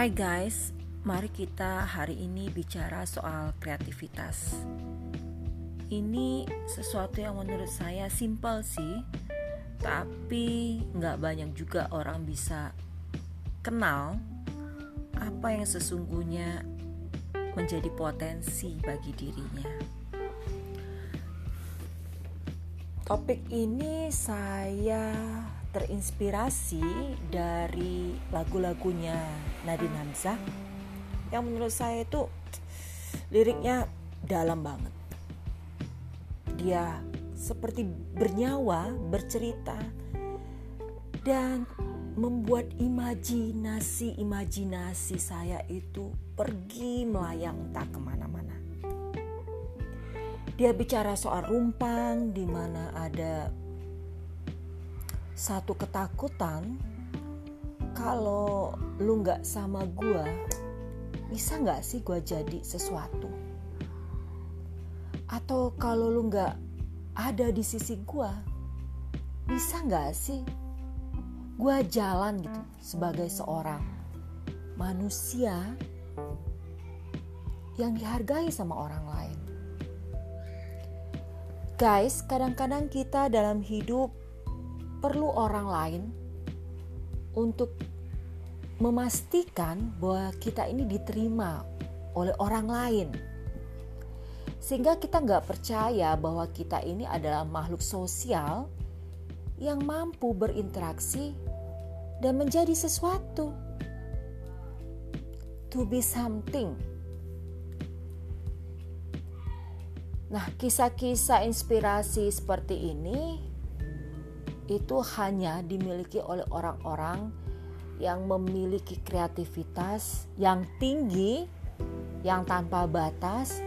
Hai guys, mari kita hari ini bicara soal kreativitas. Ini sesuatu yang menurut saya simpel sih, tapi nggak banyak juga orang bisa kenal apa yang sesungguhnya menjadi potensi bagi dirinya. Topik ini saya terinspirasi dari lagu-lagunya Nadine Hamzah yang menurut saya itu liriknya dalam banget. Dia seperti bernyawa, bercerita dan membuat imajinasi-imajinasi saya itu pergi melayang tak ke mana-mana. Dia bicara soal rumpang di mana ada satu ketakutan. Kalau lu nggak sama gue bisa nggak sih gue jadi sesuatu? Atau kalau lu nggak ada di sisi gue bisa nggak sih gue jalan gitu sebagai seorang manusia yang dihargai sama orang lain guys kadang-kadang kita dalam hidup perlu orang lain untuk memastikan bahwa kita ini diterima oleh orang lain. Sehingga kita nggak percaya bahwa kita ini adalah makhluk sosial yang mampu berinteraksi dan menjadi sesuatu. To be something. Nah, kisah-kisah inspirasi seperti ini itu hanya dimiliki oleh orang-orang yang memiliki kreativitas yang tinggi, yang tanpa batas,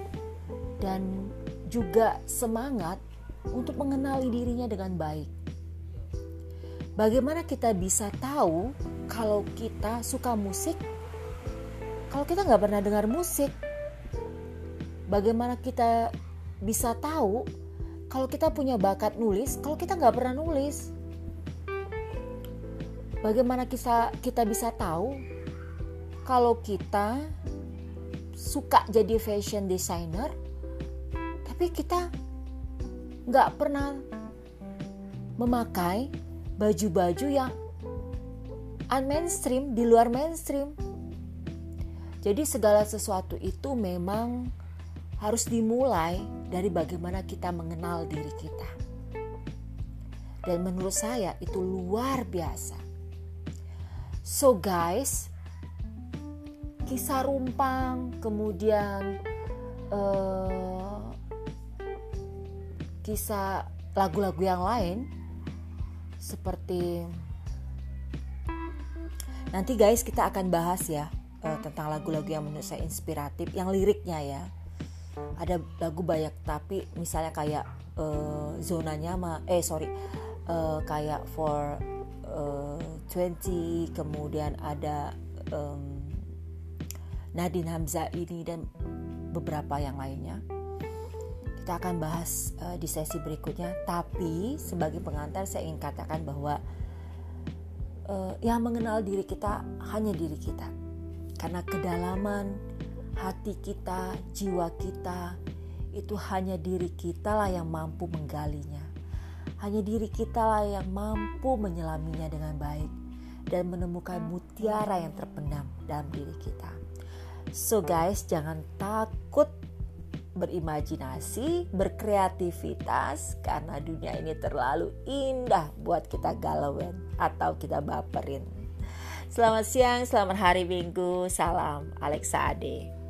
dan juga semangat untuk mengenali dirinya dengan baik. Bagaimana kita bisa tahu kalau kita suka musik? Kalau kita nggak pernah dengar musik, bagaimana kita bisa tahu kalau kita punya bakat nulis, kalau kita nggak pernah nulis, bagaimana kita kita bisa tahu kalau kita suka jadi fashion designer, tapi kita nggak pernah memakai baju-baju yang unmainstream di luar mainstream. Jadi segala sesuatu itu memang harus dimulai dari bagaimana kita mengenal diri kita. Dan menurut saya itu luar biasa. So guys, kisah rumpang, kemudian uh, kisah lagu-lagu yang lain seperti nanti guys kita akan bahas ya uh, tentang lagu-lagu yang menurut saya inspiratif, yang liriknya ya ada lagu banyak tapi misalnya kayak uh, zona nyaman eh sorry uh, kayak for uh, 20 kemudian ada um, Nadine Hamzah ini dan beberapa yang lainnya. Kita akan bahas uh, di sesi berikutnya. Tapi sebagai pengantar saya ingin katakan bahwa uh, yang mengenal diri kita hanya diri kita. Karena kedalaman hati kita, jiwa kita, itu hanya diri kita lah yang mampu menggalinya. Hanya diri kita lah yang mampu menyelaminya dengan baik dan menemukan mutiara yang terpendam dalam diri kita. So guys, jangan takut berimajinasi, berkreativitas karena dunia ini terlalu indah buat kita galauin atau kita baperin. Selamat siang, selamat hari Minggu. Salam Alexa Ade.